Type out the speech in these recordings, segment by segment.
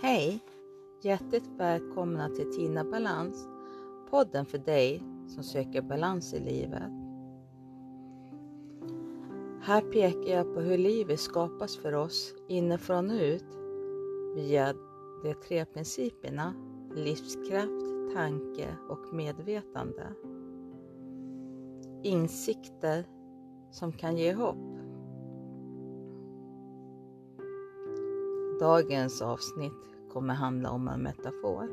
Hej! Hjärtligt välkomna till Tina Balans, podden för dig som söker balans i livet. Här pekar jag på hur livet skapas för oss inifrån och ut via de tre principerna livskraft, tanke och medvetande. Insikter som kan ge hopp. Dagens avsnitt kommer handla om en metafor.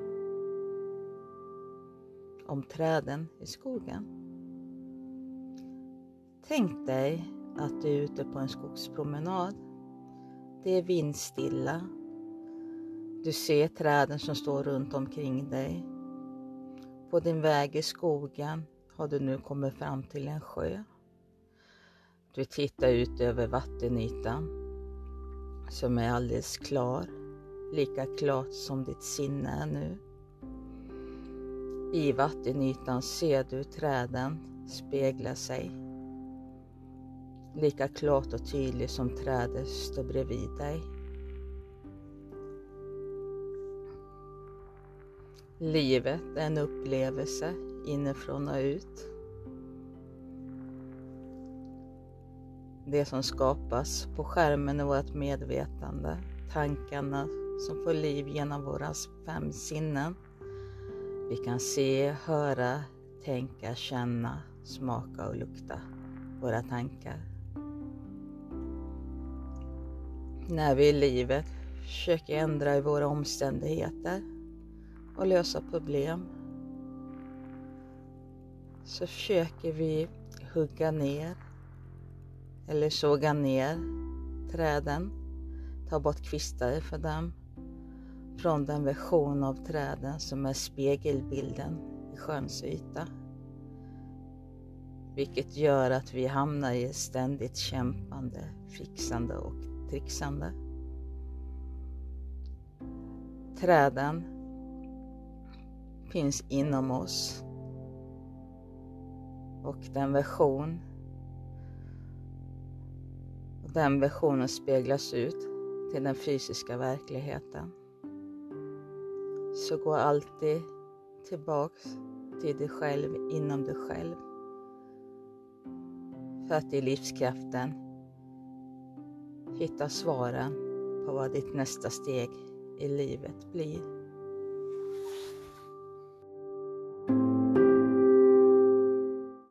Om träden i skogen. Tänk dig att du är ute på en skogspromenad. Det är vindstilla. Du ser träden som står runt omkring dig. På din väg i skogen har du nu kommit fram till en sjö. Du tittar ut över vattenytan som är alldeles klar, lika klart som ditt sinne är nu. I vattenytan ser du träden spegla sig, lika klart och tydligt som trädet står bredvid dig. Livet är en upplevelse inifrån och ut. Det som skapas på skärmen är vårt medvetande, tankarna som får liv genom våra fem sinnen. Vi kan se, höra, tänka, känna, smaka och lukta våra tankar. När vi i livet försöker ändra i våra omständigheter och lösa problem så försöker vi hugga ner eller såga ner träden, ta bort kvistar för dem från den version av träden som är spegelbilden i sjöns yta. Vilket gör att vi hamnar i ett ständigt kämpande, fixande och trixande. Träden finns inom oss och den version den versionen speglas ut till den fysiska verkligheten. Så gå alltid tillbaks till dig själv inom dig själv. För att i livskraften hitta svaren på vad ditt nästa steg i livet blir.